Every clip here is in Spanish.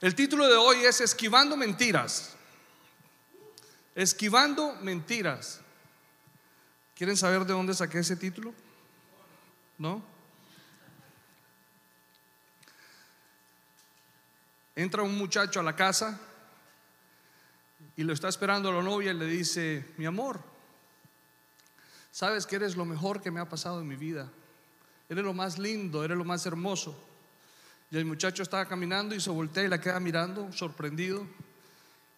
El título de hoy es Esquivando mentiras. Esquivando mentiras. ¿Quieren saber de dónde saqué ese título? ¿No? Entra un muchacho a la casa y lo está esperando la novia y le dice, mi amor, sabes que eres lo mejor que me ha pasado en mi vida. Eres lo más lindo, eres lo más hermoso. Y el muchacho estaba caminando y se voltea y la queda mirando, sorprendido.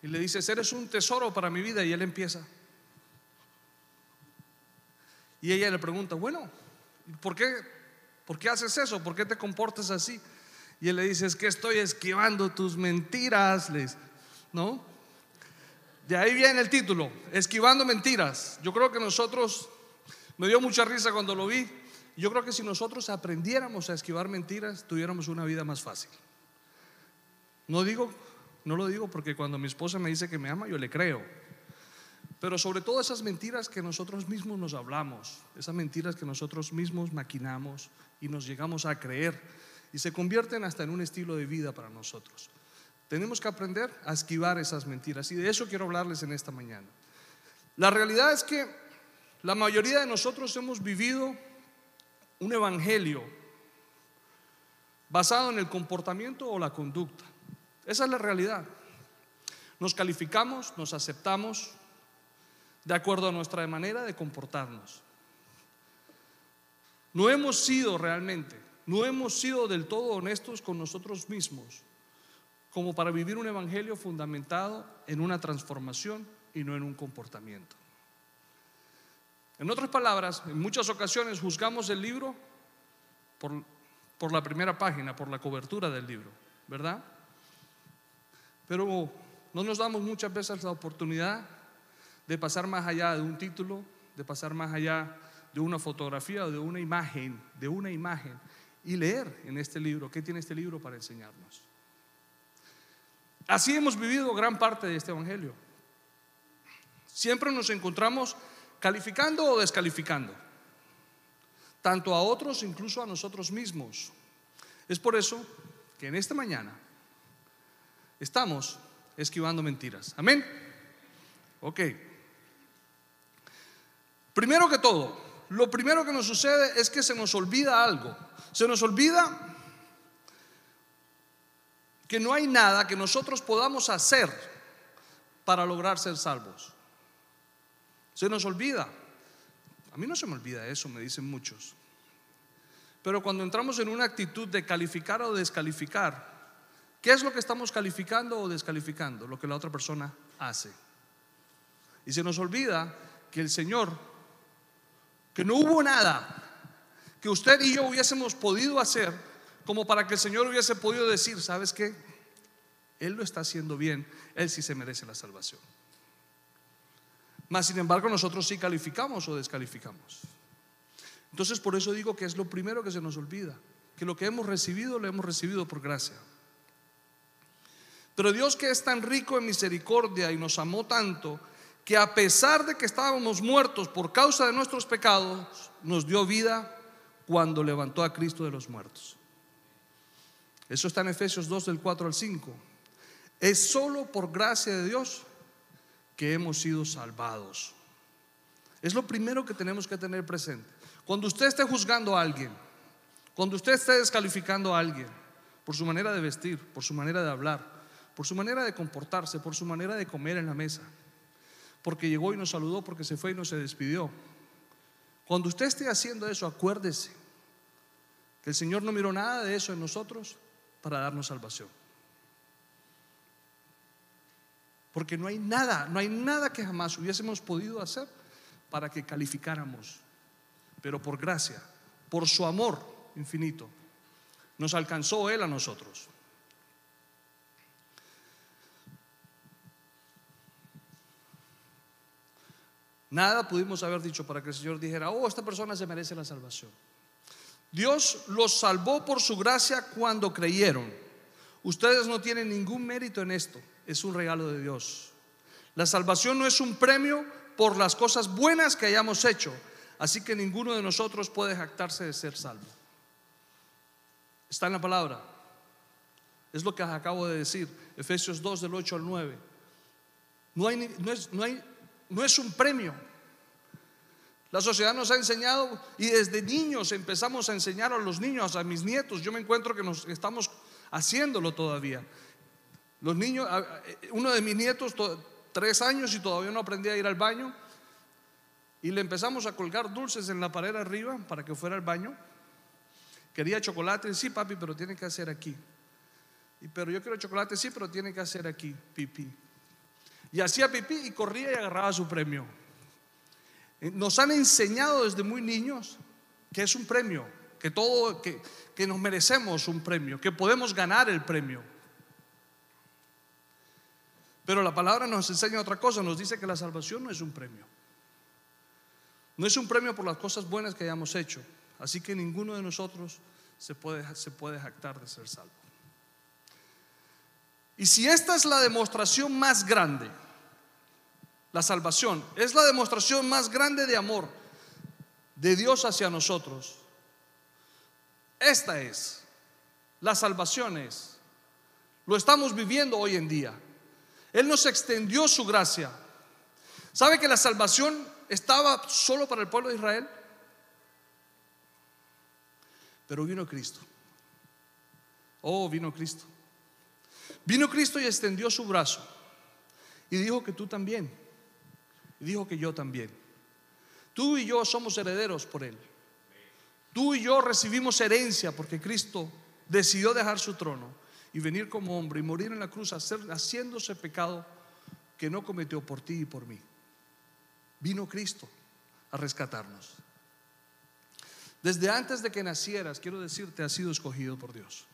Y le dice, eres un tesoro para mi vida. Y él empieza. Y ella le pregunta, bueno, ¿por qué, ¿por qué haces eso? ¿Por qué te comportas así? Y él le dice, es que estoy esquivando tus mentiras, les, ¿no? De ahí viene el título, esquivando mentiras. Yo creo que nosotros, me dio mucha risa cuando lo vi, yo creo que si nosotros aprendiéramos a esquivar mentiras, tuviéramos una vida más fácil. No digo, no lo digo porque cuando mi esposa me dice que me ama, yo le creo. Pero sobre todo esas mentiras que nosotros mismos nos hablamos, esas mentiras que nosotros mismos maquinamos y nos llegamos a creer y se convierten hasta en un estilo de vida para nosotros. Tenemos que aprender a esquivar esas mentiras y de eso quiero hablarles en esta mañana. La realidad es que la mayoría de nosotros hemos vivido un evangelio basado en el comportamiento o la conducta. Esa es la realidad. Nos calificamos, nos aceptamos de acuerdo a nuestra manera de comportarnos. No hemos sido realmente, no hemos sido del todo honestos con nosotros mismos como para vivir un evangelio fundamentado en una transformación y no en un comportamiento. En otras palabras, en muchas ocasiones juzgamos el libro por, por la primera página, por la cobertura del libro, ¿verdad? Pero no nos damos muchas veces la oportunidad de pasar más allá de un título, de pasar más allá de una fotografía o de una imagen, de una imagen, y leer en este libro, ¿qué tiene este libro para enseñarnos? Así hemos vivido gran parte de este Evangelio. Siempre nos encontramos calificando o descalificando, tanto a otros, incluso a nosotros mismos. Es por eso que en esta mañana estamos esquivando mentiras. Amén. Ok. Primero que todo, lo primero que nos sucede es que se nos olvida algo. Se nos olvida que no hay nada que nosotros podamos hacer para lograr ser salvos. Se nos olvida. A mí no se me olvida eso, me dicen muchos. Pero cuando entramos en una actitud de calificar o descalificar, ¿qué es lo que estamos calificando o descalificando? Lo que la otra persona hace. Y se nos olvida que el Señor, que no hubo nada que usted y yo hubiésemos podido hacer como para que el Señor hubiese podido decir, ¿sabes qué? Él lo está haciendo bien, Él sí se merece la salvación. Mas, sin embargo, nosotros sí calificamos o descalificamos. Entonces, por eso digo que es lo primero que se nos olvida, que lo que hemos recibido lo hemos recibido por gracia. Pero Dios que es tan rico en misericordia y nos amó tanto, que a pesar de que estábamos muertos por causa de nuestros pecados, nos dio vida cuando levantó a Cristo de los muertos. Eso está en Efesios 2 del 4 al 5. Es solo por gracia de Dios que hemos sido salvados. Es lo primero que tenemos que tener presente. Cuando usted esté juzgando a alguien, cuando usted esté descalificando a alguien por su manera de vestir, por su manera de hablar, por su manera de comportarse, por su manera de comer en la mesa, porque llegó y nos saludó, porque se fue y no se despidió. Cuando usted esté haciendo eso, acuérdese que el Señor no miró nada de eso en nosotros para darnos salvación. Porque no hay nada, no hay nada que jamás hubiésemos podido hacer para que calificáramos. Pero por gracia, por su amor infinito, nos alcanzó Él a nosotros. Nada pudimos haber dicho para que el Señor dijera, oh, esta persona se merece la salvación. Dios los salvó por su gracia cuando creyeron. Ustedes no tienen ningún mérito en esto, es un regalo de Dios. La salvación no es un premio por las cosas buenas que hayamos hecho, así que ninguno de nosotros puede jactarse de ser salvo. Está en la palabra. Es lo que acabo de decir, Efesios 2 del 8 al 9. No, hay, no, es, no, hay, no es un premio. La sociedad nos ha enseñado y desde niños empezamos a enseñar a los niños, a mis nietos. Yo me encuentro que nos estamos haciéndolo todavía. Los niños, uno de mis nietos, tres años y todavía no aprendía a ir al baño. Y le empezamos a colgar dulces en la pared arriba para que fuera al baño. Quería chocolate, sí, papi, pero tiene que hacer aquí. Y, pero yo quiero chocolate, sí, pero tiene que hacer aquí, pipí. Y hacía pipí y corría y agarraba su premio. Eh, nos han enseñado desde muy niños que es un premio, que todo, que, que nos merecemos un premio, que podemos ganar el premio. Pero la palabra nos enseña otra cosa, nos dice que la salvación no es un premio. No es un premio por las cosas buenas que hayamos hecho. Así que ninguno de nosotros se puede, se puede jactar de ser salvo. Y si esta es la demostración más grande, la salvación, es la demostración más grande de amor de Dios hacia nosotros, esta es, la salvación es, lo estamos viviendo hoy en día. Él nos extendió su gracia. ¿Sabe que la salvación estaba solo para el pueblo de Israel? Pero vino Cristo. Oh, vino Cristo. Vino Cristo y extendió su brazo. Y dijo que tú también. Dijo que yo también. Tú y yo somos herederos por Él. Tú y yo recibimos herencia porque Cristo decidió dejar su trono y venir como hombre y morir en la cruz haciéndose pecado que no cometió por ti y por mí. Vino Cristo a rescatarnos. Desde antes de que nacieras, quiero decirte, has sido escogido por Dios.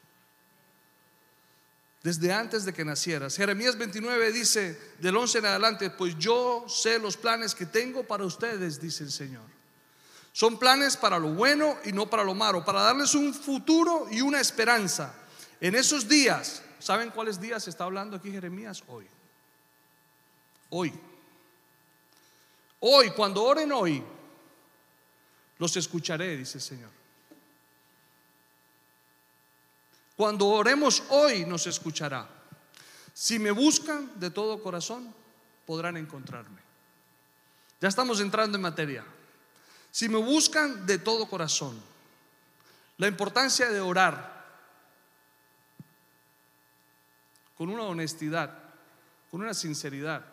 Desde antes de que nacieras. Jeremías 29 dice, del 11 en adelante, pues yo sé los planes que tengo para ustedes, dice el Señor. Son planes para lo bueno y no para lo malo, para darles un futuro y una esperanza. En esos días, ¿saben cuáles días está hablando aquí Jeremías? Hoy. Hoy. Hoy, cuando oren hoy, los escucharé, dice el Señor. Cuando oremos hoy nos escuchará. Si me buscan de todo corazón, podrán encontrarme. Ya estamos entrando en materia. Si me buscan de todo corazón, la importancia de orar con una honestidad, con una sinceridad,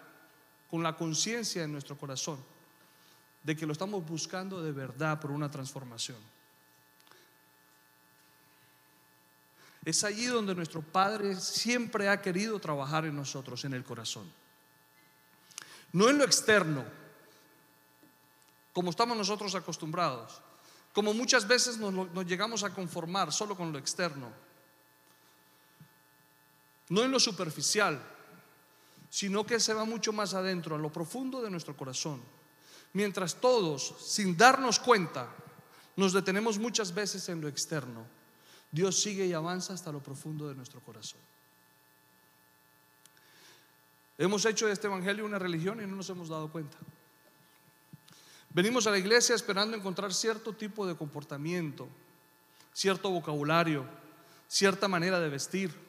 con la conciencia en nuestro corazón de que lo estamos buscando de verdad por una transformación. Es allí donde nuestro Padre siempre ha querido trabajar en nosotros, en el corazón. No en lo externo, como estamos nosotros acostumbrados, como muchas veces nos, nos llegamos a conformar solo con lo externo, no en lo superficial, sino que se va mucho más adentro, a lo profundo de nuestro corazón. Mientras todos, sin darnos cuenta, nos detenemos muchas veces en lo externo, Dios sigue y avanza hasta lo profundo de nuestro corazón. Hemos hecho de este Evangelio una religión y no nos hemos dado cuenta. Venimos a la iglesia esperando encontrar cierto tipo de comportamiento, cierto vocabulario, cierta manera de vestir.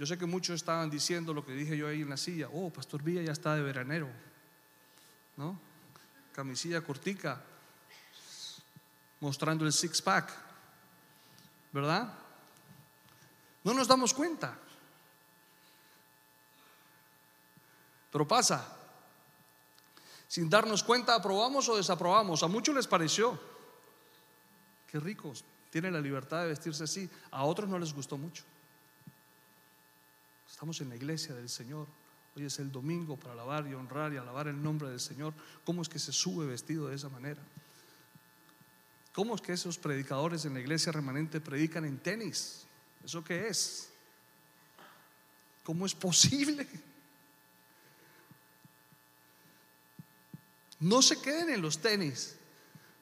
Yo sé que muchos estaban diciendo lo que dije yo ahí en la silla, oh, Pastor Villa ya está de veranero. ¿no? Camisilla cortica, mostrando el six pack, ¿verdad? No nos damos cuenta. Pero pasa. Sin darnos cuenta, aprobamos o desaprobamos. A muchos les pareció. Qué ricos. Tienen la libertad de vestirse así. A otros no les gustó mucho. Estamos en la iglesia del Señor. Hoy es el domingo para alabar y honrar y alabar el nombre del Señor. ¿Cómo es que se sube vestido de esa manera? ¿Cómo es que esos predicadores en la iglesia remanente predican en tenis? ¿Eso qué es? ¿Cómo es posible? No se queden en los tenis,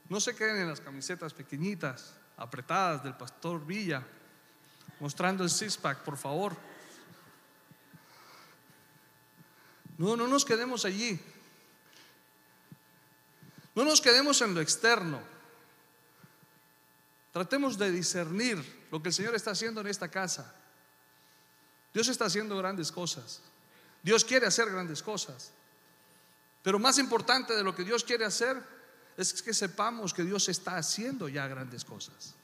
no se queden en las camisetas pequeñitas, apretadas del pastor Villa, mostrando el six-pack, por favor. No, no nos quedemos allí. No nos quedemos en lo externo. Tratemos de discernir lo que el Señor está haciendo en esta casa. Dios está haciendo grandes cosas. Dios quiere hacer grandes cosas. Pero más importante de lo que Dios quiere hacer es que sepamos que Dios está haciendo ya grandes cosas.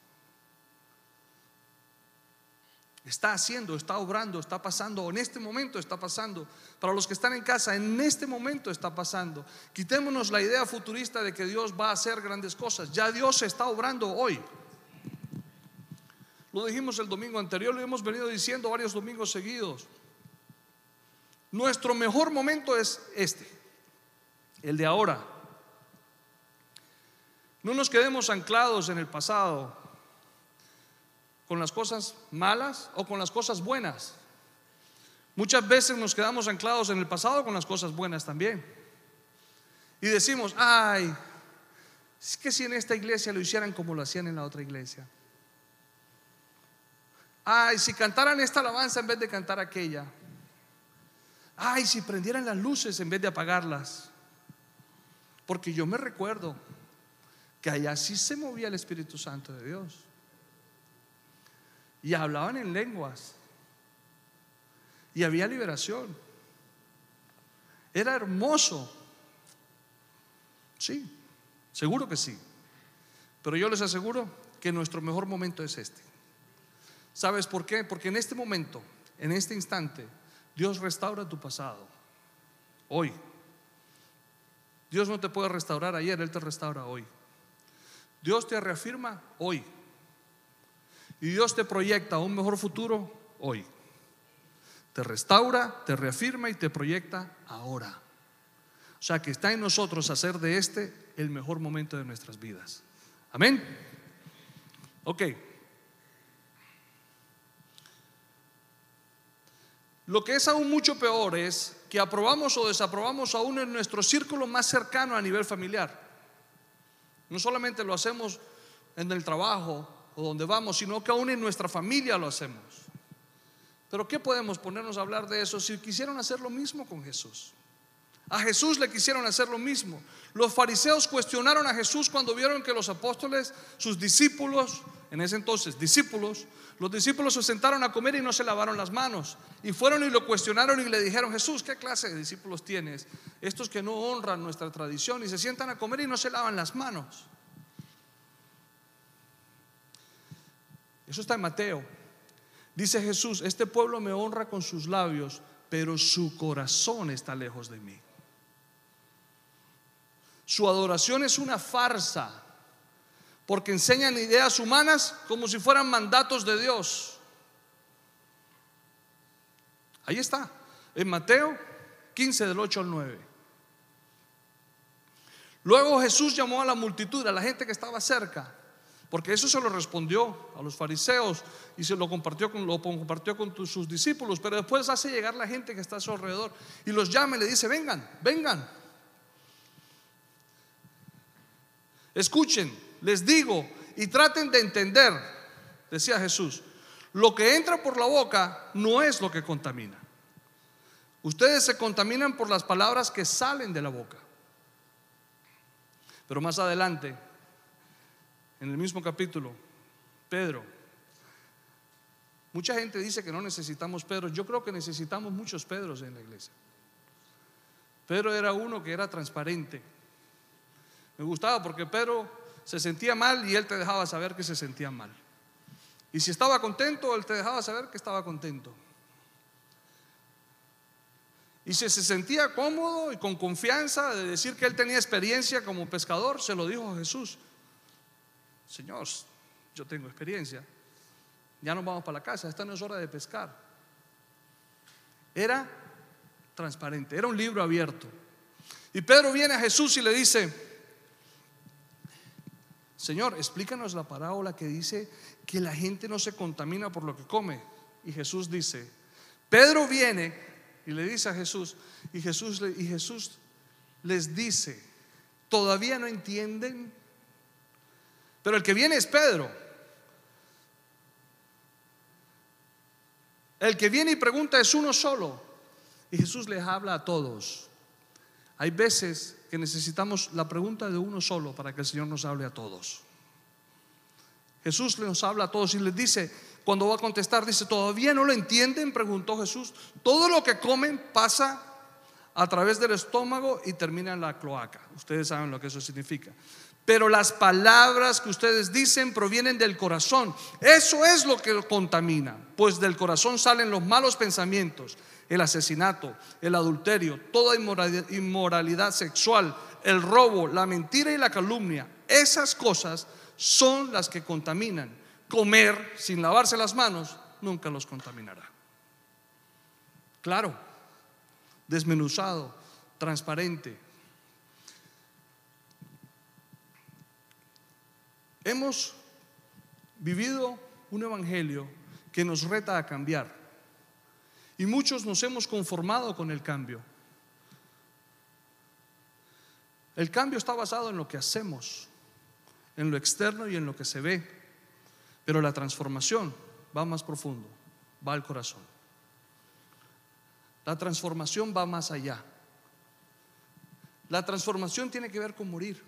Está haciendo, está obrando, está pasando, en este momento está pasando. Para los que están en casa, en este momento está pasando. Quitémonos la idea futurista de que Dios va a hacer grandes cosas. Ya Dios está obrando hoy. Lo dijimos el domingo anterior, lo hemos venido diciendo varios domingos seguidos. Nuestro mejor momento es este, el de ahora. No nos quedemos anclados en el pasado, con las cosas malas o con las cosas buenas. Muchas veces nos quedamos anclados en el pasado con las cosas buenas también. Y decimos, ay, es que si en esta iglesia lo hicieran como lo hacían en la otra iglesia. Ay, si cantaran esta alabanza en vez de cantar aquella. Ay, si prendieran las luces en vez de apagarlas. Porque yo me recuerdo que allá sí se movía el Espíritu Santo de Dios y hablaban en lenguas y había liberación. Era hermoso. Sí, seguro que sí. Pero yo les aseguro que nuestro mejor momento es este. ¿Sabes por qué? Porque en este momento, en este instante, Dios restaura tu pasado. Hoy. Dios no te puede restaurar ayer, Él te restaura hoy. Dios te reafirma hoy. Y Dios te proyecta un mejor futuro hoy. Te restaura, te reafirma y te proyecta ahora. O sea que está en nosotros hacer de este el mejor momento de nuestras vidas. Amén. Ok. Lo que es aún mucho peor es que aprobamos o desaprobamos aún en nuestro círculo más cercano a nivel familiar. No solamente lo hacemos en el trabajo o donde vamos, sino que aún en nuestra familia lo hacemos. Pero ¿qué podemos ponernos a hablar de eso si quisieron hacer lo mismo con Jesús? A Jesús le quisieron hacer lo mismo. Los fariseos cuestionaron a Jesús cuando vieron que los apóstoles, sus discípulos, en ese entonces discípulos, los discípulos se sentaron a comer y no se lavaron las manos. Y fueron y lo cuestionaron y le dijeron, Jesús, ¿qué clase de discípulos tienes? Estos que no honran nuestra tradición y se sientan a comer y no se lavan las manos. Eso está en Mateo. Dice Jesús, este pueblo me honra con sus labios, pero su corazón está lejos de mí. Su adoración es una farsa, porque enseñan ideas humanas como si fueran mandatos de Dios. Ahí está, en Mateo 15 del 8 al 9. Luego Jesús llamó a la multitud, a la gente que estaba cerca, porque eso se lo respondió a los fariseos y se lo compartió con, lo compartió con sus discípulos. Pero después hace llegar la gente que está a su alrededor y los llama y le dice: Vengan, vengan. Escuchen, les digo y traten de entender, decía Jesús. Lo que entra por la boca no es lo que contamina. Ustedes se contaminan por las palabras que salen de la boca. Pero más adelante en el mismo capítulo, Pedro. Mucha gente dice que no necesitamos Pedro. Yo creo que necesitamos muchos Pedros en la iglesia. Pedro era uno que era transparente. Me gustaba porque Pedro se sentía mal y él te dejaba saber que se sentía mal. Y si estaba contento, él te dejaba saber que estaba contento. Y si se sentía cómodo y con confianza de decir que él tenía experiencia como pescador, se lo dijo a Jesús. Señor, yo tengo experiencia. Ya nos vamos para la casa, esta no es hora de pescar. Era transparente, era un libro abierto. Y Pedro viene a Jesús y le dice, Señor, explícanos la parábola que dice que la gente no se contamina por lo que come. Y Jesús dice, Pedro viene y le dice a Jesús, y Jesús, y Jesús les dice, ¿todavía no entienden? Pero el que viene es Pedro. El que viene y pregunta es uno solo. Y Jesús les habla a todos. Hay veces que necesitamos la pregunta de uno solo para que el Señor nos hable a todos. Jesús nos habla a todos y les dice, cuando va a contestar, dice, ¿todavía no lo entienden? Preguntó Jesús. Todo lo que comen pasa a través del estómago y termina en la cloaca. Ustedes saben lo que eso significa. Pero las palabras que ustedes dicen provienen del corazón. Eso es lo que contamina, pues del corazón salen los malos pensamientos, el asesinato, el adulterio, toda inmoralidad sexual, el robo, la mentira y la calumnia. Esas cosas son las que contaminan comer sin lavarse las manos nunca los contaminará. Claro, desmenuzado, transparente. Hemos vivido un evangelio que nos reta a cambiar y muchos nos hemos conformado con el cambio. El cambio está basado en lo que hacemos, en lo externo y en lo que se ve. Pero la transformación va más profundo, va al corazón. La transformación va más allá. La transformación tiene que ver con morir.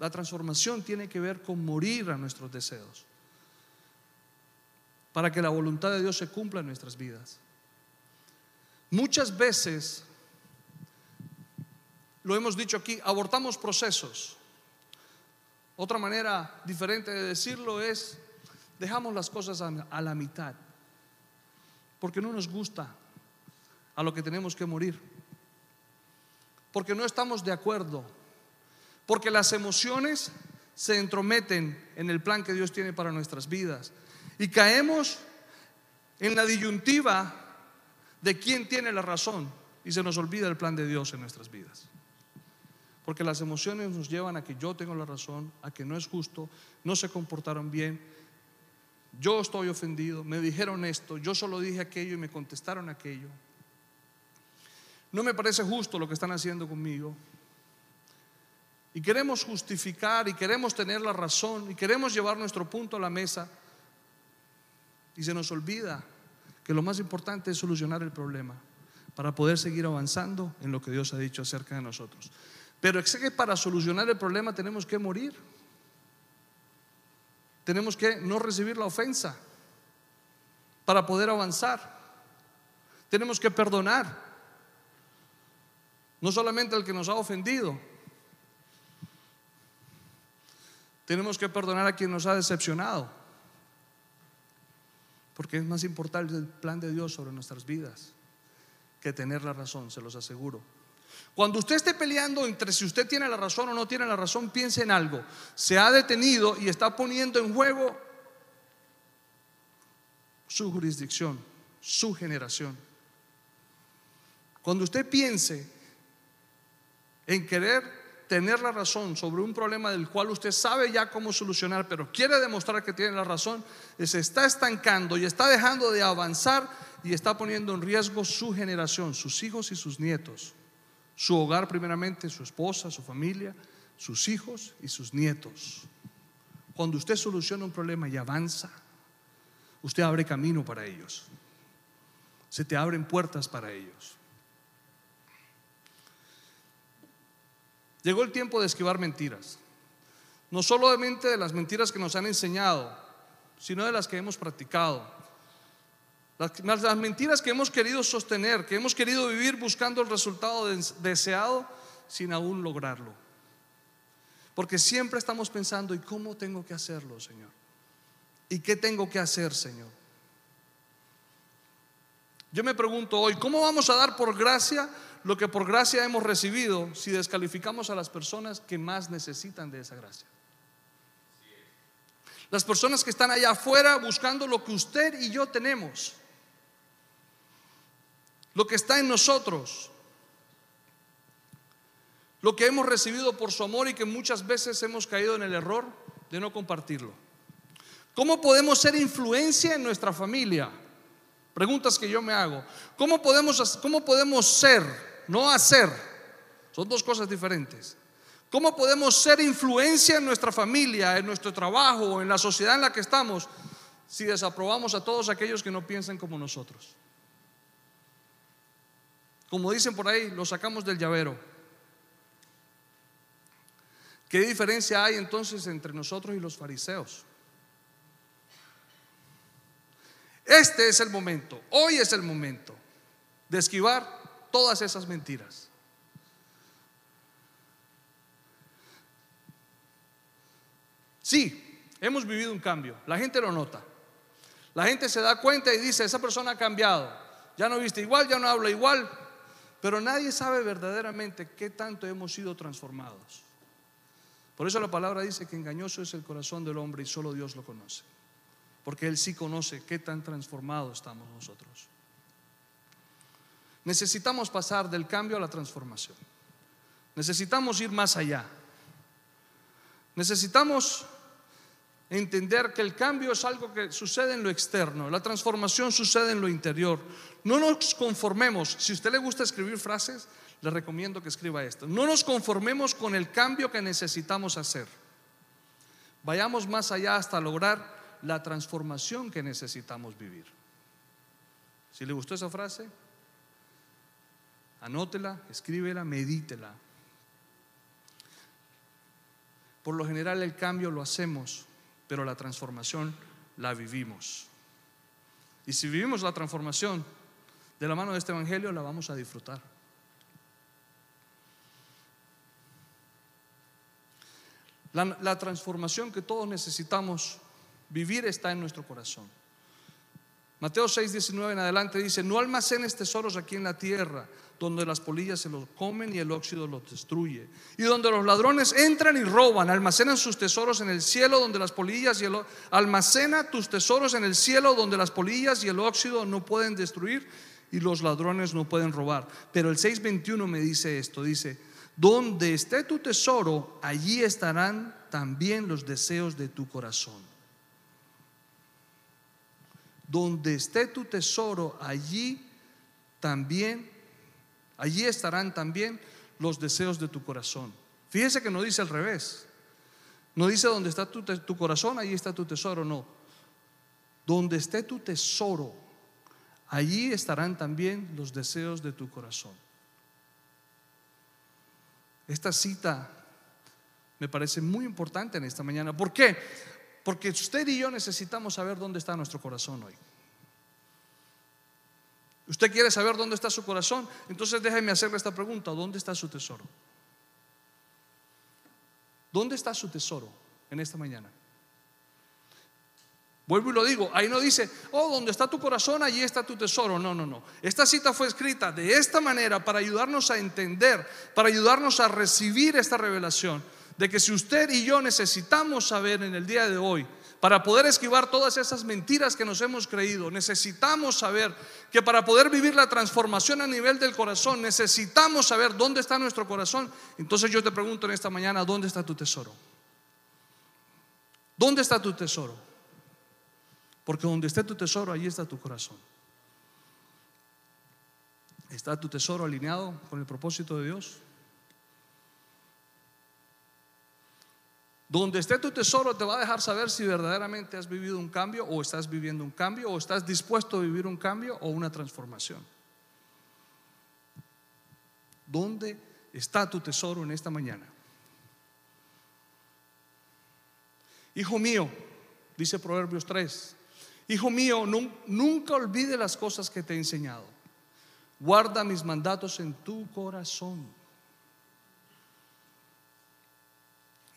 La transformación tiene que ver con morir a nuestros deseos. Para que la voluntad de Dios se cumpla en nuestras vidas. Muchas veces, lo hemos dicho aquí, abortamos procesos otra manera diferente de decirlo es, dejamos las cosas a, la mitad, porque no nos gusta a lo que tenemos que morir, porque no estamos de acuerdo, porque las emociones se entrometen en el plan que Dios tiene para nuestras vidas y caemos en la disyuntiva de quién tiene la razón y se nos olvida el plan de Dios en nuestras vidas. Porque las emociones nos llevan a que yo tengo la razón, a que no es justo, no se comportaron bien, yo estoy ofendido, me dijeron esto, yo solo dije aquello y me contestaron aquello. No me parece justo lo que están haciendo conmigo. Y queremos justificar y queremos tener la razón y queremos llevar nuestro punto a la mesa. Y se nos olvida que lo más importante es solucionar el problema para poder seguir avanzando en lo que Dios ha dicho acerca de nosotros. Pero es que para solucionar el problema tenemos que morir. Tenemos que no recibir la ofensa para poder avanzar. Tenemos que perdonar. No solamente al que nos ha ofendido. Tenemos que perdonar a quien nos ha decepcionado. Porque es más importante el plan de Dios sobre nuestras vidas que tener la razón, se los aseguro. Cuando usted esté peleando entre si usted tiene la razón o no tiene la razón, piense en algo. Se ha detenido y está poniendo en juego su jurisdicción, su generación. Cuando usted piense en querer tener la razón sobre un problema del cual usted sabe ya cómo solucionar, pero quiere demostrar que tiene la razón, se está estancando y está dejando de avanzar y está poniendo en riesgo su generación, sus hijos y sus nietos su hogar primeramente, su esposa, su familia, sus hijos y sus nietos. Cuando usted soluciona un problema y avanza, usted abre camino para ellos. Se te abren puertas para ellos. Llegó el tiempo de esquivar mentiras. No solamente de las mentiras que nos han enseñado, sino de las que hemos practicado. Las, mentiras que hemos querido sostener, que hemos querido vivir buscando el resultado deseado sin aún lograrlo. Porque siempre estamos pensando, ¿y cómo tengo que hacerlo, Señor? ¿Y qué tengo que hacer, Señor? Yo me pregunto hoy, ¿cómo vamos a dar por gracia lo que por gracia hemos recibido si descalificamos a las personas que más necesitan de esa gracia? Las personas que están allá afuera buscando lo que usted y yo tenemos lo que está en nosotros, lo que hemos recibido por su amor y que muchas veces hemos caído en el error de no compartirlo. ¿Cómo podemos ser influencia en nuestra familia? Preguntas que yo me hago. ¿Cómo podemos, cómo podemos ser, no hacer? Son dos cosas diferentes. ¿Cómo podemos ser influencia en nuestra familia, en nuestro trabajo, en la sociedad en la que estamos, si desaprobamos a todos aquellos que no piensan como nosotros? Como dicen por ahí, lo sacamos del llavero. ¿Qué diferencia hay entonces entre nosotros y los fariseos? Este es el momento, hoy es el momento de esquivar todas esas mentiras. Sí, hemos vivido un cambio, la gente lo nota. La gente se da cuenta y dice, esa persona ha cambiado, ya no viste igual, ya no habla igual, pero nadie sabe verdaderamente qué tanto hemos sido transformados. Por eso la palabra dice que engañoso es el corazón del hombre y solo Dios lo conoce. Porque Él sí conoce qué tan transformados estamos nosotros. Necesitamos pasar del cambio a la transformación. Necesitamos ir más allá. Necesitamos entender que el cambio es algo que sucede en lo externo, la transformación sucede en lo interior. No nos conformemos, si a usted le gusta escribir frases, le recomiendo que escriba esto. No nos conformemos con el cambio que necesitamos hacer. Vayamos más allá hasta lograr la transformación que necesitamos vivir. Si le gustó esa frase, anótela, escríbela, medítela. Por lo general el cambio lo hacemos, pero la transformación la vivimos. Y si vivimos la transformación de la mano de este Evangelio, la vamos a disfrutar. La, transformación que todos necesitamos vivir está en nuestro corazón. Mateo 6, 19 en adelante dice, no almacenes tesoros aquí en la tierra, donde las polillas se los comen y el óxido los destruye. Y donde los ladrones entran y roban, almacenan sus tesoros en el cielo, donde las polillas y el almacena tus tesoros en el cielo, donde las polillas y el óxido no pueden destruir y los ladrones no pueden robar. Pero el 6:21 me dice esto, dice, donde esté tu tesoro, allí estarán también los deseos de tu corazón. Donde esté tu tesoro, allí también, allí estarán también los deseos de tu corazón. Fíjese que no dice al revés. No dice donde está tu, tu corazón, allí está tu tesoro, no. Donde esté tu tesoro, allí estarán también los deseos de tu corazón. Esta cita me parece muy importante en esta mañana. ¿Por qué? Porque usted y yo necesitamos saber dónde está nuestro corazón hoy. ¿Usted quiere saber dónde está su corazón? Entonces déjeme hacerle esta pregunta. ¿Dónde está su tesoro? ¿Dónde está su tesoro en esta mañana? Vuelvo y lo digo, ahí no dice, oh, donde está tu corazón, allí está tu tesoro. No, no, no. Esta cita fue escrita de esta manera para ayudarnos a entender, para ayudarnos a recibir esta revelación de que si usted y yo necesitamos saber en el día de hoy, para poder esquivar todas esas mentiras que nos hemos creído, necesitamos saber que para poder vivir la transformación a nivel del corazón, necesitamos saber dónde está nuestro corazón. Entonces yo te pregunto en esta mañana, ¿dónde está tu tesoro? ¿Dónde está tu tesoro? Porque donde esté tu tesoro, ahí está tu corazón. ¿Está tu tesoro alineado con el propósito de Dios? Donde esté tu tesoro te va a dejar saber si verdaderamente has vivido un cambio o estás viviendo un cambio o estás dispuesto a vivir un cambio o una transformación. ¿Dónde está tu tesoro en esta mañana? Hijo mío, dice Proverbios 3, Hijo mío, nunca olvide las cosas que te he enseñado. Guarda mis mandatos en tu corazón.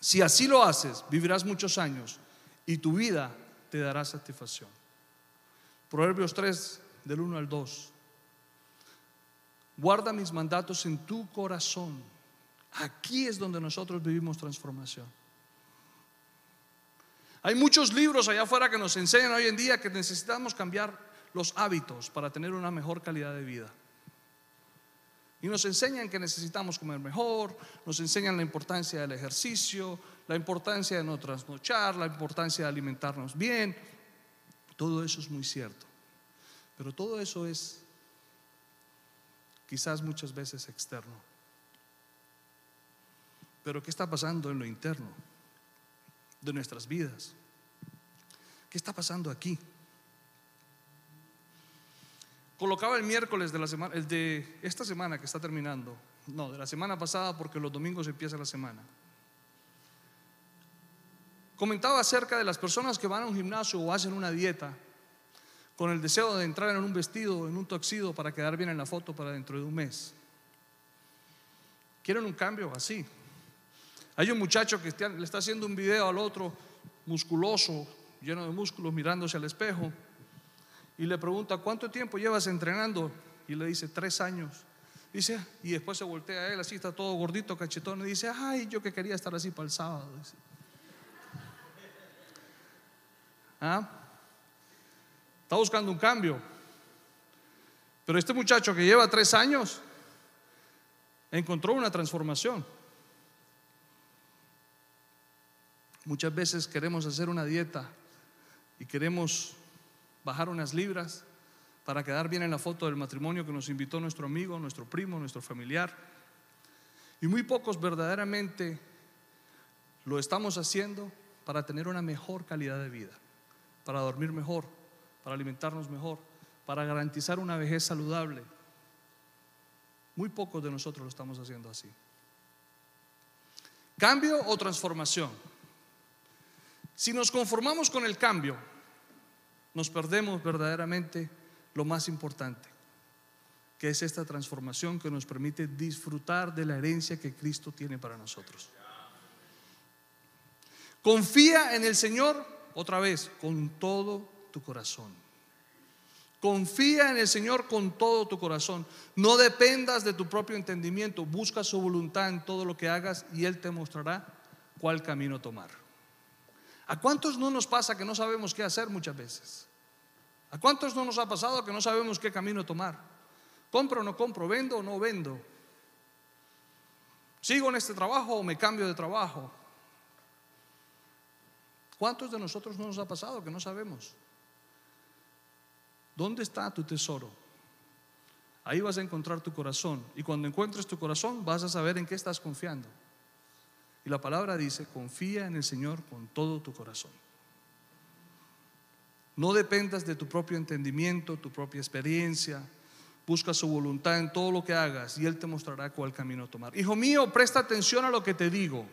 Si así lo haces, vivirás muchos años y tu vida te dará satisfacción. Proverbios 3, del 1 al 2. Guarda mis mandatos en tu corazón. Aquí es donde nosotros vivimos transformación. Hay muchos libros allá afuera que nos enseñan hoy en día que necesitamos cambiar los hábitos para tener una mejor calidad de vida. Y nos enseñan que necesitamos comer mejor, nos enseñan la importancia del ejercicio, la importancia de no trasnochar, la importancia de alimentarnos bien. Todo eso es muy cierto. Pero todo eso es quizás muchas veces externo. Pero ¿qué está pasando en lo interno? de nuestras vidas. ¿Qué está pasando aquí? Colocaba el miércoles de la semana, el de esta semana que está terminando, no, de la semana pasada porque los domingos empieza la semana. Comentaba acerca de las personas que van a un gimnasio o hacen una dieta. con el deseo de entrar en un vestido, en un toxido para quedar bien en la foto para dentro de un mes. Quieren un cambio así. Hay un muchacho que le está haciendo un video al otro, musculoso, lleno de músculos, mirándose al espejo, y le pregunta, ¿cuánto tiempo llevas entrenando? Y le dice, tres años. Dice, y después se voltea a él, así está todo gordito, cachetón, y dice, ay, yo que quería estar así para el sábado. ¿Ah? Está buscando un cambio. Pero este muchacho que lleva tres años encontró una transformación. Muchas veces queremos hacer una dieta y queremos bajar unas libras para quedar bien en la foto del matrimonio que nos invitó nuestro amigo, nuestro primo, nuestro familiar. Y muy pocos verdaderamente lo estamos haciendo para tener una mejor calidad de vida, para dormir mejor, para alimentarnos mejor, para garantizar una vejez saludable. Muy pocos de nosotros lo estamos haciendo así. ¿Cambio o transformación? Si nos conformamos con el cambio, nos perdemos verdaderamente lo más importante, que es esta transformación que nos permite disfrutar de la herencia que Cristo tiene para nosotros. Confía en el Señor otra vez con todo tu corazón. Confía en el Señor con todo tu corazón. No dependas de tu propio entendimiento. Busca su voluntad en todo lo que hagas y Él te mostrará cuál camino tomar. ¿A cuántos no nos pasa que no sabemos qué hacer muchas veces? ¿A cuántos no nos ha pasado que no sabemos qué camino tomar? ¿Compro o no compro? ¿Vendo o no vendo? ¿Sigo en este trabajo o me cambio de trabajo? ¿Cuántos de nosotros no nos ha pasado que no sabemos? ¿Dónde está tu tesoro? Ahí vas a encontrar tu corazón. Y cuando encuentres tu corazón vas a saber en qué estás confiando. Y la palabra dice, confía en el Señor con todo tu corazón. No dependas de tu propio entendimiento, tu propia experiencia. Busca su voluntad en todo lo que hagas y Él te mostrará cuál camino tomar. Hijo mío, presta atención a lo que te digo.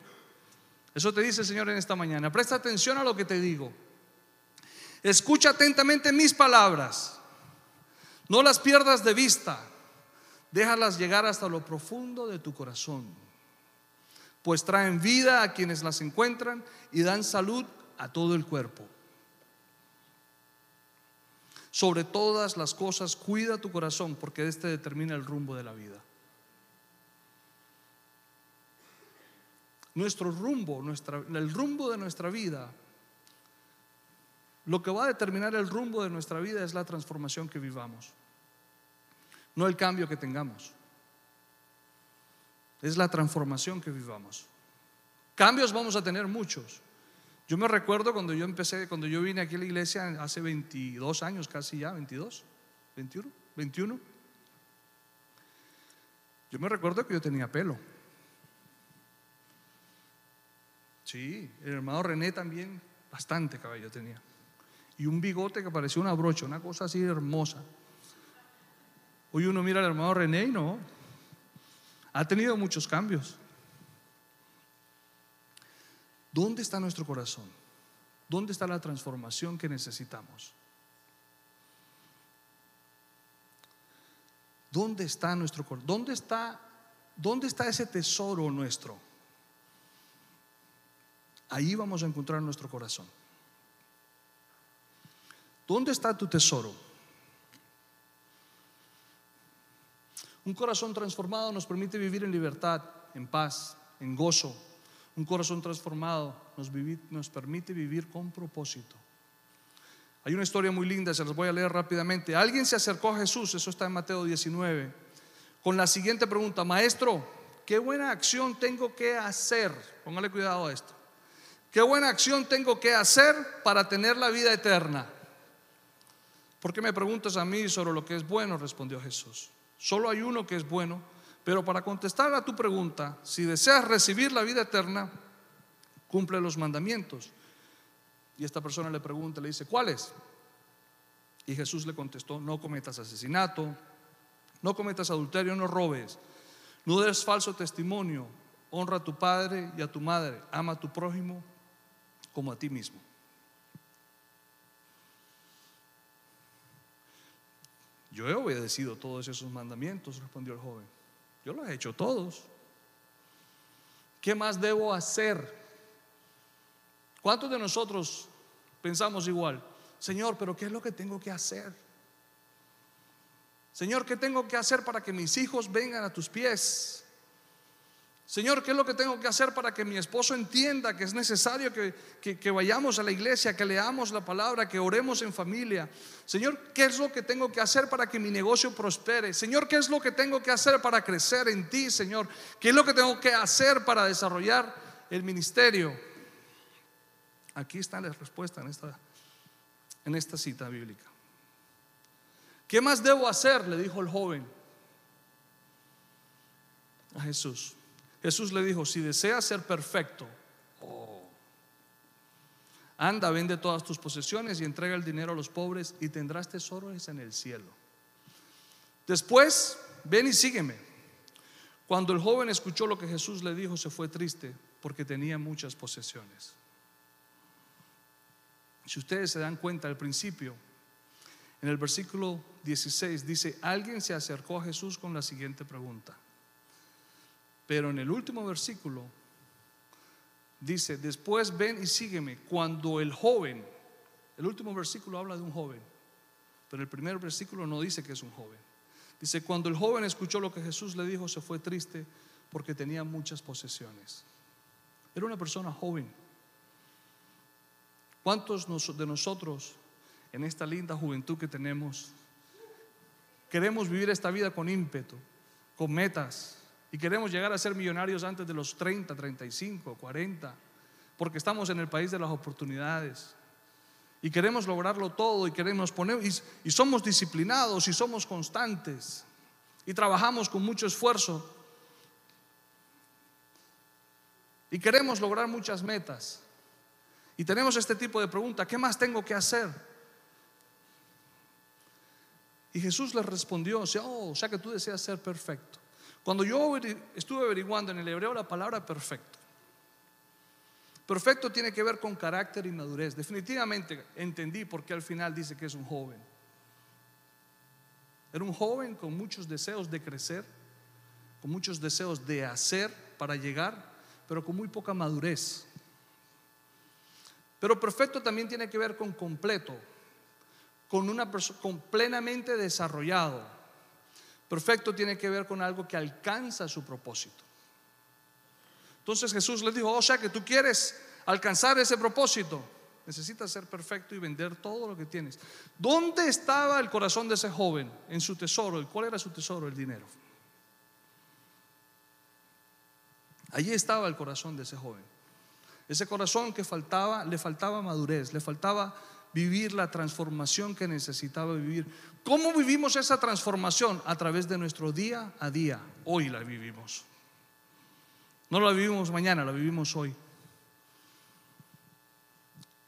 Eso te dice el Señor en esta mañana. Presta atención a lo que te digo. Escucha atentamente mis palabras. No las pierdas de vista. Déjalas llegar hasta lo profundo de tu corazón. Pues traen vida a quienes las encuentran y dan salud a todo el cuerpo. Sobre todas las cosas, cuida tu corazón porque este determina el rumbo de la vida. Nuestro rumbo, el rumbo de nuestra vida, lo que va a determinar el rumbo de nuestra vida es la transformación que vivamos, no el cambio que tengamos. Es la transformación que vivamos. Cambios vamos a tener muchos. Yo me recuerdo cuando yo empecé, cuando yo vine aquí a la iglesia hace 22 años, casi ya, 22, 21, 21. Yo me recuerdo que yo tenía pelo. Sí, el hermano René también, bastante cabello tenía. Y un bigote que parecía una brocha, una cosa así hermosa. Hoy uno mira al hermano René y no. Ha tenido muchos cambios. ¿Dónde está nuestro corazón? ¿Dónde está la transformación que necesitamos? ¿Dónde está nuestro corazón? ¿Dónde está, ¿Dónde está ese tesoro nuestro? Ahí vamos a encontrar nuestro corazón. ¿Dónde está tu tesoro? Un corazón transformado nos permite vivir en libertad, en paz, en gozo, un corazón transformado nos, permite vivir con propósito. Hay una historia muy linda, se las voy a leer rápidamente. Alguien se acercó a Jesús, eso está en Mateo 19, con la siguiente pregunta, Maestro, ¿qué buena acción tengo que hacer? Póngale cuidado a esto. ¿Qué buena acción tengo que hacer para tener la vida eterna? ¿Por qué me preguntas a mí sobre lo que es bueno? Respondió Jesús. Solo hay uno que es bueno pero para contestar a tu pregunta, si deseas recibir la vida eterna, cumple los mandamientos. Y esta persona le pregunta, le dice, ¿cuáles? Y Jesús le contestó, no cometas asesinato, no cometas adulterio, no robes, no des falso testimonio, honra a tu padre y a tu madre, ama a tu prójimo como a ti mismo. Yo he obedecido todos esos mandamientos, respondió el joven. Yo los he hecho todos. ¿Qué más debo hacer? ¿Cuántos de nosotros pensamos igual? Señor, pero ¿qué es lo que tengo que hacer? Señor, ¿qué tengo que hacer para que mis hijos vengan a tus pies? Señor, ¿qué es lo que tengo que hacer para que mi esposo entienda que es necesario que, vayamos a la iglesia, que leamos la palabra, que oremos en familia? Señor, ¿qué es lo que tengo que hacer para que mi negocio prospere? Señor, ¿qué es lo que tengo que hacer para crecer en ti, Señor? ¿Qué es lo que tengo que hacer para desarrollar el ministerio? Aquí está la respuesta en esta, en esta cita bíblica. ¿Qué más debo hacer? Le dijo el joven a Jesús. Jesús le dijo, si deseas ser perfecto, anda, vende todas tus posesiones y entrega el dinero a los pobres y tendrás tesoros en el cielo. Después, ven y sígueme. Cuando el joven escuchó lo que Jesús le dijo, se fue triste porque tenía muchas posesiones. Si ustedes se dan cuenta al principio, en el versículo 16 dice, alguien se acercó a Jesús con la siguiente pregunta. Pero en el último versículo dice, después ven y sígueme. Cuando el joven, el último versículo habla de un joven, pero el primer versículo no dice que es un joven. Dice, cuando el joven escuchó lo que Jesús le dijo, se fue triste porque tenía muchas posesiones. Era una persona joven. ¿Cuántos de nosotros en esta linda juventud que tenemos queremos vivir esta vida con ímpetu, con metas, y queremos llegar a ser millonarios antes de los 30, 35, 40, porque estamos en el país de las oportunidades. Y queremos lograrlo todo y queremos poner, y, somos disciplinados y somos constantes y trabajamos con mucho esfuerzo. Y queremos lograr muchas metas. Y tenemos este tipo de pregunta, ¿qué más tengo que hacer? Y Jesús les respondió, oh, o sea que tú deseas ser perfecto. Cuando yo estuve averiguando en el hebreo la palabra perfecto, perfecto tiene que ver con carácter y madurez. Definitivamente entendí por qué al final dice que es un joven. Era un joven con muchos deseos de crecer, con muchos deseos de hacer para llegar, pero con muy poca madurez. Pero perfecto también tiene que ver con completo, con una persona con plenamente desarrollado Perfecto tiene que ver con algo que alcanza su propósito. Entonces Jesús le dijo, o sea que tú quieres alcanzar ese propósito, necesitas ser perfecto y vender todo lo que tienes. ¿Dónde estaba el corazón de ese joven? En su tesoro. ¿Y cuál era su tesoro? El dinero. Allí estaba el corazón de ese joven. Ese corazón que faltaba, le faltaba madurez, le faltaba vivir la transformación que necesitaba vivir. ¿Cómo vivimos esa transformación? A través de nuestro día a día. Hoy la vivimos. No la vivimos mañana, la vivimos hoy.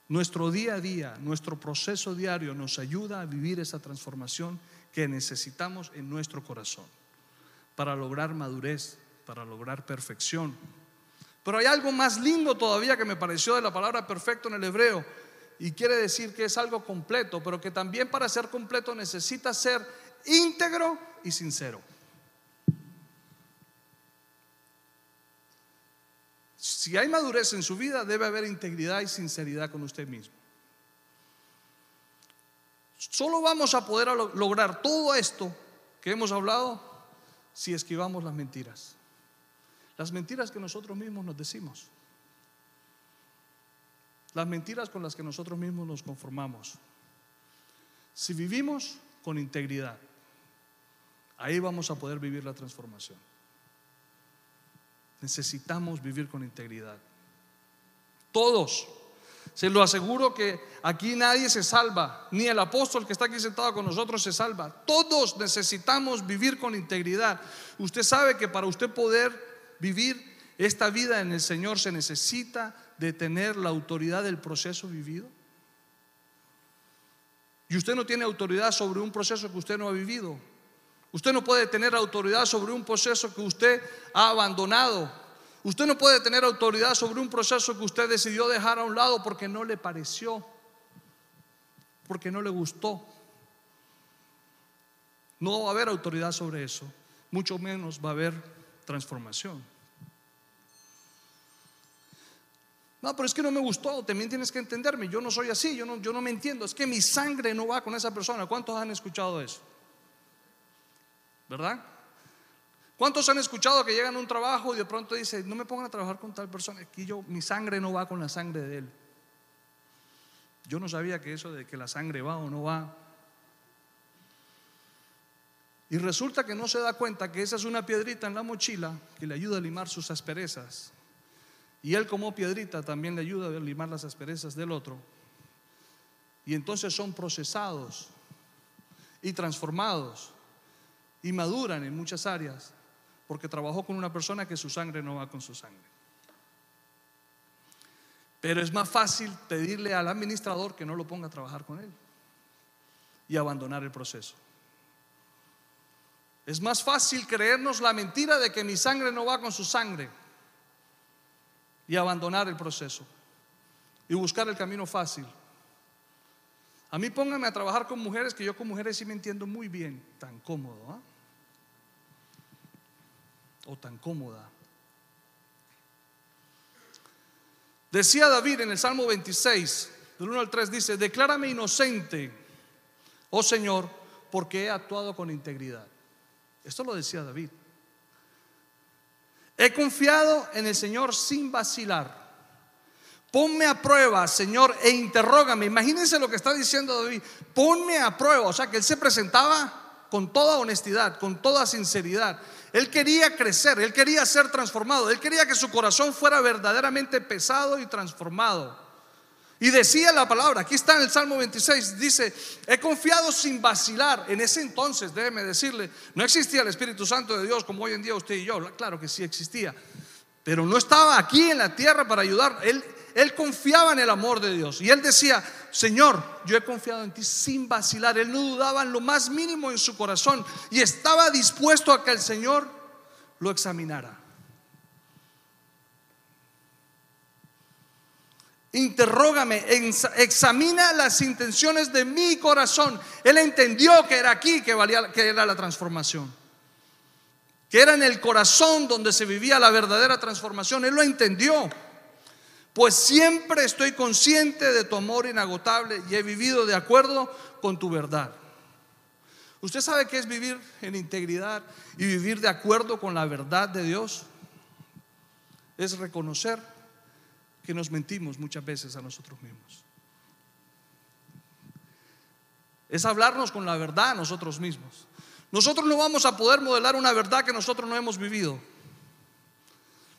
Nuestro día a día, nuestro proceso diario nos ayuda a vivir esa transformación que necesitamos en nuestro corazón para lograr madurez, para lograr perfección. Pero hay algo más lindo todavía que me pareció de la palabra perfecto en el hebreo y quiere decir que es algo completo, pero que también para ser completo necesita ser íntegro y sincero. Si hay madurez en su vida, debe haber integridad y sinceridad con usted mismo. Solo vamos a poder lograr todo esto que hemos hablado si esquivamos las mentiras. Las mentiras que nosotros mismos nos decimos. Las mentiras con las que nosotros mismos nos conformamos. Si vivimos con integridad, ahí vamos a poder vivir la transformación. Necesitamos vivir con integridad. Todos. Se lo aseguro que aquí nadie se salva, ni el apóstol que está aquí sentado con nosotros se salva. Todos necesitamos vivir con integridad. Usted sabe que para usted poder vivir esta vida en el Señor se necesita de tener la autoridad del proceso vivido? Y usted no tiene autoridad sobre un proceso que usted no ha vivido. Usted no puede tener autoridad sobre un proceso que usted ha abandonado. Usted no puede tener autoridad sobre un proceso que usted decidió dejar a un lado porque no le pareció, porque no le gustó. no va a haber autoridad sobre eso, mucho menos va a haber transformación. No, pero es que no me gustó, también tienes que entenderme, yo no soy así, yo no, yo no me entiendo, es que mi sangre no va con esa persona. ¿Cuántos han escuchado eso? ¿Verdad? ¿Cuántos han escuchado que llegan a un trabajo y de pronto dicen, no me pongan a trabajar con tal persona, aquí yo, mi sangre no va con la sangre de él? Yo no sabía que eso de que la sangre va o no va. Y resulta que no se da cuenta que esa es una piedrita en la mochila que le ayuda a limar sus asperezas. Y él como piedrita también le ayuda a limar las asperezas del otro. Y entonces son procesados y transformados y maduran en muchas áreas porque trabajó con una persona que su sangre no va con su sangre. Pero es más fácil pedirle al administrador que no lo ponga a trabajar con él y abandonar el proceso. Es más fácil creernos la mentira de que mi sangre no va con su sangre y abandonar el proceso y buscar el camino fácil. A mí pónganme a trabajar con mujeres que yo con mujeres sí me entiendo muy bien, tan cómodo. ¿ah? o tan cómoda. Decía David en el Salmo 26, del 1 al 3, dice, declárame inocente, oh Señor, porque he actuado con integridad. Esto lo decía David. He confiado en el Señor sin vacilar. Ponme a prueba, Señor, e interrógame. Imagínense lo que está diciendo David. Ponme a prueba. O sea, que él se presentaba con toda honestidad, con toda sinceridad. Él quería crecer, él quería ser transformado, él quería que su corazón fuera verdaderamente pesado y transformado. Y decía la palabra, aquí está en el Salmo 26, dice, he confiado sin vacilar. En ese entonces, déjeme decirle, no existía el Espíritu Santo de Dios como hoy en día usted y yo. Claro que sí existía, pero no estaba aquí en la tierra para ayudar. Él, él confiaba en el amor de Dios. Y él decía, Señor, yo he confiado en ti sin vacilar. Él no dudaba en lo más mínimo en su corazón y estaba dispuesto a que el Señor lo examinara. Interrógame, examina las intenciones de mi corazón. Él entendió que era aquí que valía que era la transformación. Que era en el corazón donde se vivía la verdadera transformación. Él lo entendió. Pues siempre estoy consciente de tu amor inagotable y he vivido de acuerdo con tu verdad. ¿Usted sabe qué es vivir en integridad y vivir de acuerdo con la verdad de Dios? Es reconocer que nos mentimos muchas veces a nosotros mismos. Es hablarnos con la verdad a nosotros mismos. Nosotros no vamos a poder modelar una verdad que nosotros no hemos vivido.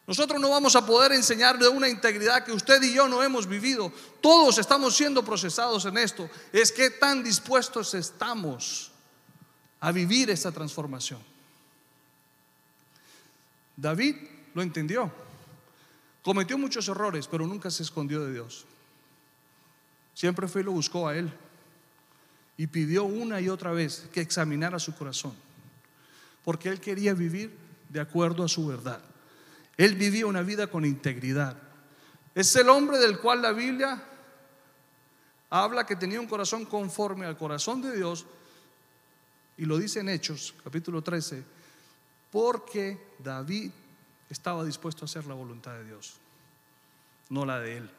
Nosotros no vamos a poder enseñar de una integridad que usted y yo no hemos vivido. Todos estamos siendo procesados en esto. Es que tan dispuestos estamos a vivir esta transformación. David lo entendió. Cometió muchos errores, pero nunca se escondió de Dios. Siempre fue y lo buscó a él. Y pidió una y otra vez que examinara su corazón. Porque él quería vivir de acuerdo a su verdad. Él vivía una vida con integridad. Es el hombre del cual la Biblia habla que tenía un corazón conforme al corazón de Dios, y lo dice en Hechos, capítulo 13, porque David estaba dispuesto a hacer la voluntad de Dios, no la de él,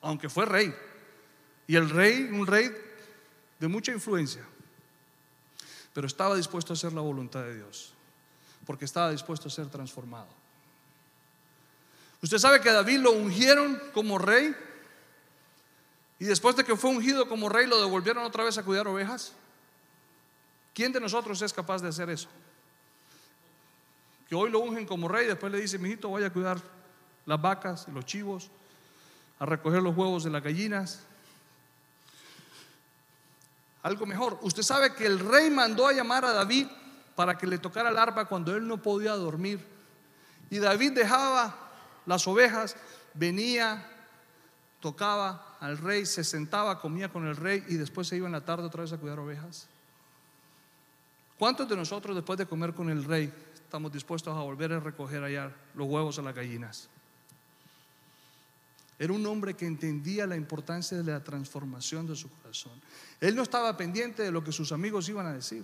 aunque fue rey. Y el rey, un rey de mucha influencia, pero estaba dispuesto a hacer la voluntad de Dios, porque estaba dispuesto a ser transformado. Usted sabe que David lo ungieron como rey y después de que fue ungido como rey lo devolvieron otra vez a cuidar ovejas. ¿Quién de nosotros es capaz de hacer eso? Que hoy lo ungen como rey después le dice, mijito, vaya a cuidar las vacas y los chivos, a recoger los huevos de las gallinas. Algo mejor, usted sabe que el rey mandó a llamar a David para que le tocara el arpa cuando él no podía dormir. Y David dejaba las ovejas, venía, tocaba al rey, se sentaba, comía con el rey y después se iba en la tarde otra vez a cuidar ovejas. ¿Cuántos de nosotros después de comer con el rey estamos dispuestos a volver a recoger allá los huevos a las gallinas? Era un hombre que entendía la importancia de la transformación de su corazón. Él no estaba pendiente de lo que sus amigos iban a decir.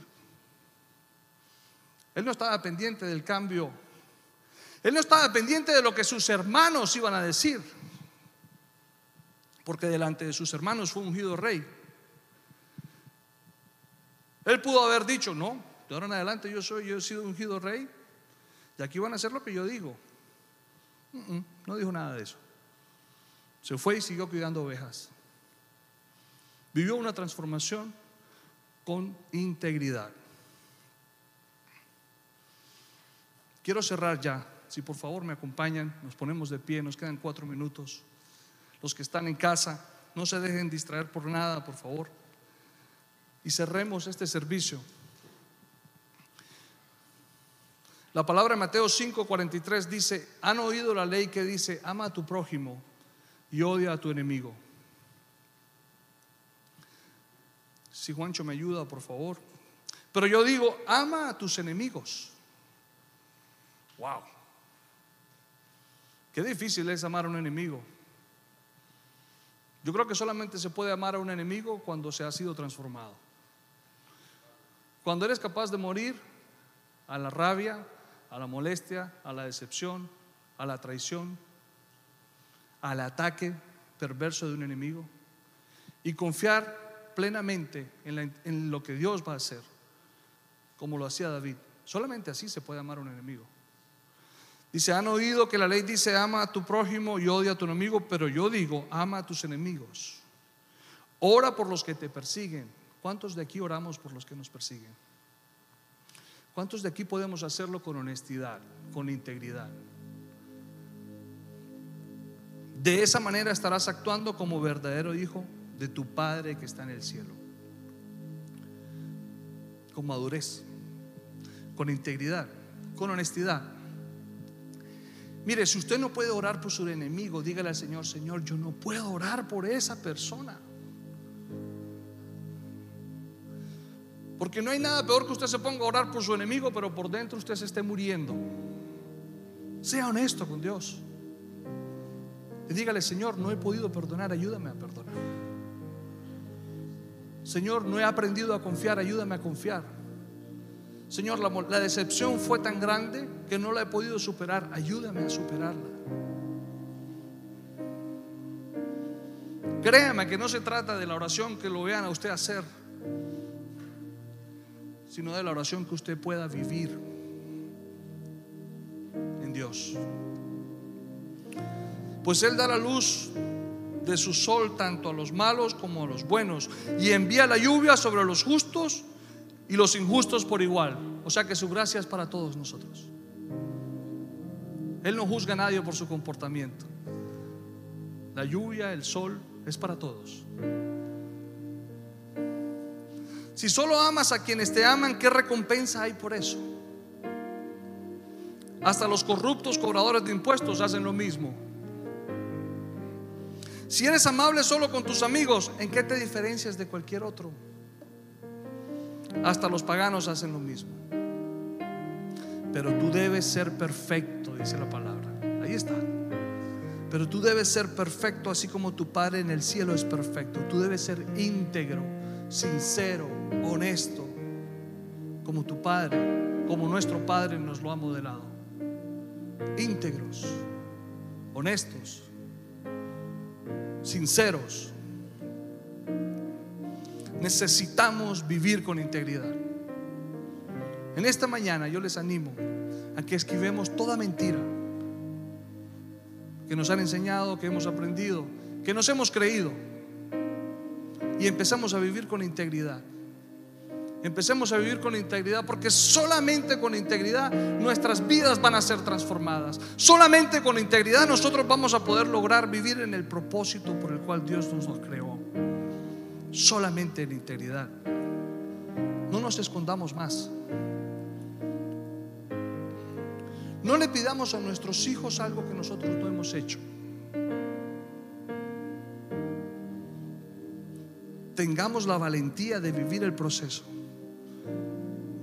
Él no estaba pendiente del cambio. Él no estaba pendiente de lo que sus hermanos iban a decir. Porque delante de sus hermanos fue ungido rey. Él pudo haber dicho, no, de ahora en adelante yo soy, yo he sido ungido rey. Y aquí van a hacer lo que yo digo. No dijo nada de eso. Se fue y siguió cuidando ovejas. Vivió una transformación con integridad. Quiero cerrar ya. Si por favor me acompañan, nos ponemos de pie, nos quedan cuatro minutos. Los que están en casa, no se dejen distraer por nada, por favor. Y cerremos este servicio. La palabra de Mateo 5:43 dice, han oído la ley que dice, ama a tu prójimo y odia a tu enemigo. Si Juancho me ayuda, por favor. Pero yo digo, ama a tus enemigos. Wow. Qué difícil es amar a un enemigo. Yo creo que solamente se puede amar a un enemigo cuando se ha sido transformado. Cuando eres capaz de morir a la rabia, a la molestia, a la decepción, a la traición, al ataque perverso de un enemigo y confiar plenamente en, lo que Dios va a hacer, como lo hacía David. Solamente así se puede amar a un enemigo. Dice, han oído que la ley dice, ama a tu prójimo y odia a tu enemigo, pero yo digo, ama a tus enemigos. Ora por los que te persiguen. ¿Cuántos de aquí oramos por los que nos persiguen? ¿Cuántos de aquí podemos hacerlo con honestidad, con integridad? De esa manera estarás actuando como verdadero hijo de tu Padre que está en el cielo. Con madurez, con integridad, con honestidad. Mire, si usted no puede orar por su enemigo, dígale al Señor, Señor, yo no puedo orar por esa persona. Porque no hay nada peor que usted se ponga a orar por su enemigo, pero por dentro usted se esté muriendo. Sea honesto con Dios. Y dígale, Señor, no he podido perdonar, ayúdame a perdonar. Señor, no he aprendido a confiar, ayúdame a confiar. Señor, la, la, decepción fue tan grande que no la he podido superar, ayúdame a superarla. Créame que no se trata de la oración que lo vean a usted hacer, sino de la oración que usted pueda vivir en Dios pues Él da la luz de su sol tanto a los malos como a los buenos y envía la lluvia sobre los justos y los injustos por igual. O sea que su gracia es para todos nosotros. Él no juzga a nadie por su comportamiento. La lluvia, el sol, es para todos. Si solo amas a quienes te aman, ¿qué recompensa hay por eso? Hasta los corruptos cobradores de impuestos hacen lo mismo. Si eres amable solo con tus amigos, ¿en qué te diferencias de cualquier otro? Hasta los paganos hacen lo mismo. Pero tú debes ser perfecto, dice la palabra. Ahí está. Pero tú debes ser perfecto así como tu Padre en el cielo es perfecto. Tú debes ser íntegro, sincero, honesto, como tu Padre, como nuestro Padre nos lo ha modelado. Íntegros, honestos, sinceros. Necesitamos vivir con integridad. En esta mañana yo les animo a que esquivemos toda mentira que nos han enseñado, que hemos aprendido, que nos hemos creído y empezamos a vivir con integridad. Empecemos a vivir con integridad porque solamente con integridad nuestras vidas van a ser transformadas. Solamente con integridad nosotros vamos a poder lograr vivir en el propósito por el cual Dios nos creó. Solamente en integridad. No nos escondamos más. No le pidamos a nuestros hijos algo que nosotros no hemos hecho. Tengamos la valentía de vivir el proceso.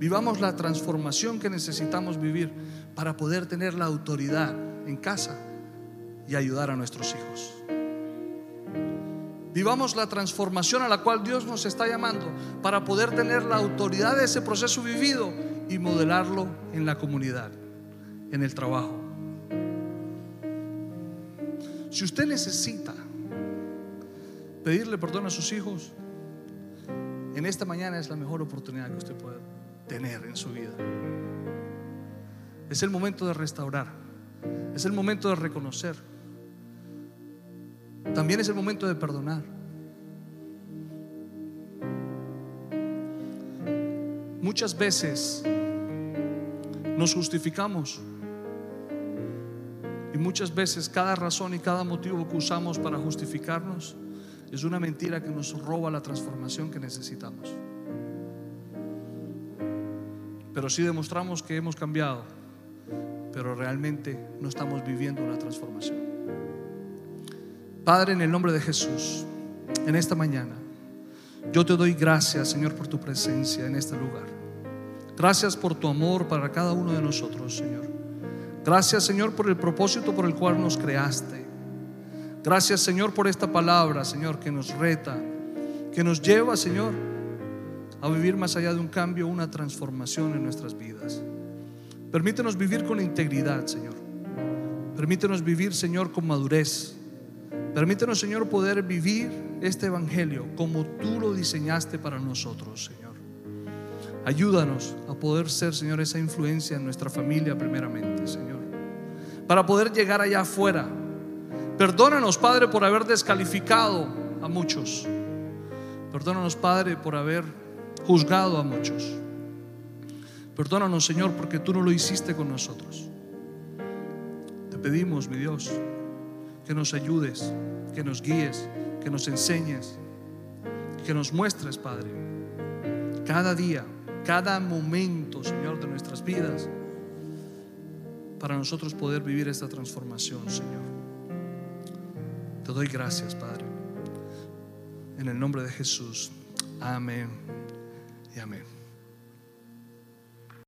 Vivamos la transformación que necesitamos vivir para poder tener la autoridad en casa y ayudar a nuestros hijos. Vivamos la transformación a la cual Dios nos está llamando para poder tener la autoridad de ese proceso vivido y modelarlo en la comunidad, en el trabajo. Si usted necesita pedirle perdón a sus hijos, en esta mañana es la mejor oportunidad que usted puede tener en su vida. Es el momento de restaurar, es el momento de reconocer, también es el momento de perdonar. Muchas veces nos justificamos y muchas veces cada razón y cada motivo que usamos para justificarnos es una mentira que nos roba la transformación que necesitamos. Pero si demostramos que hemos cambiado, pero realmente no estamos viviendo una transformación. Padre, en el nombre de Jesús, en esta mañana, yo te doy gracias, Señor, por tu presencia en este lugar. Gracias por tu amor para cada uno de nosotros, Señor. Gracias, Señor, por el propósito por el cual nos creaste. Gracias, Señor, por esta palabra, Señor, que nos reta, que nos lleva, Señor, a vivir más allá de un cambio, una transformación en nuestras vidas. Permítenos vivir con integridad, Señor. Permítenos vivir, Señor, con madurez. Permítenos, Señor, poder vivir este Evangelio como tú lo diseñaste para nosotros, Señor. Ayúdanos a poder ser, Señor, esa influencia en nuestra familia primeramente, Señor. Para poder llegar allá afuera Perdónanos, Padre, por haber descalificado a muchos. Perdónanos, Padre, por haber juzgado a muchos. Perdónanos, Señor, porque tú no lo hiciste con nosotros. Te pedimos, mi Dios, que nos ayudes, que nos guíes, que nos enseñes, que nos muestres, Padre, cada día, cada momento, Señor, de nuestras vidas, para nosotros poder vivir esta transformación, Señor. Te doy gracias, Padre. En el nombre de Jesús. Amén y amén.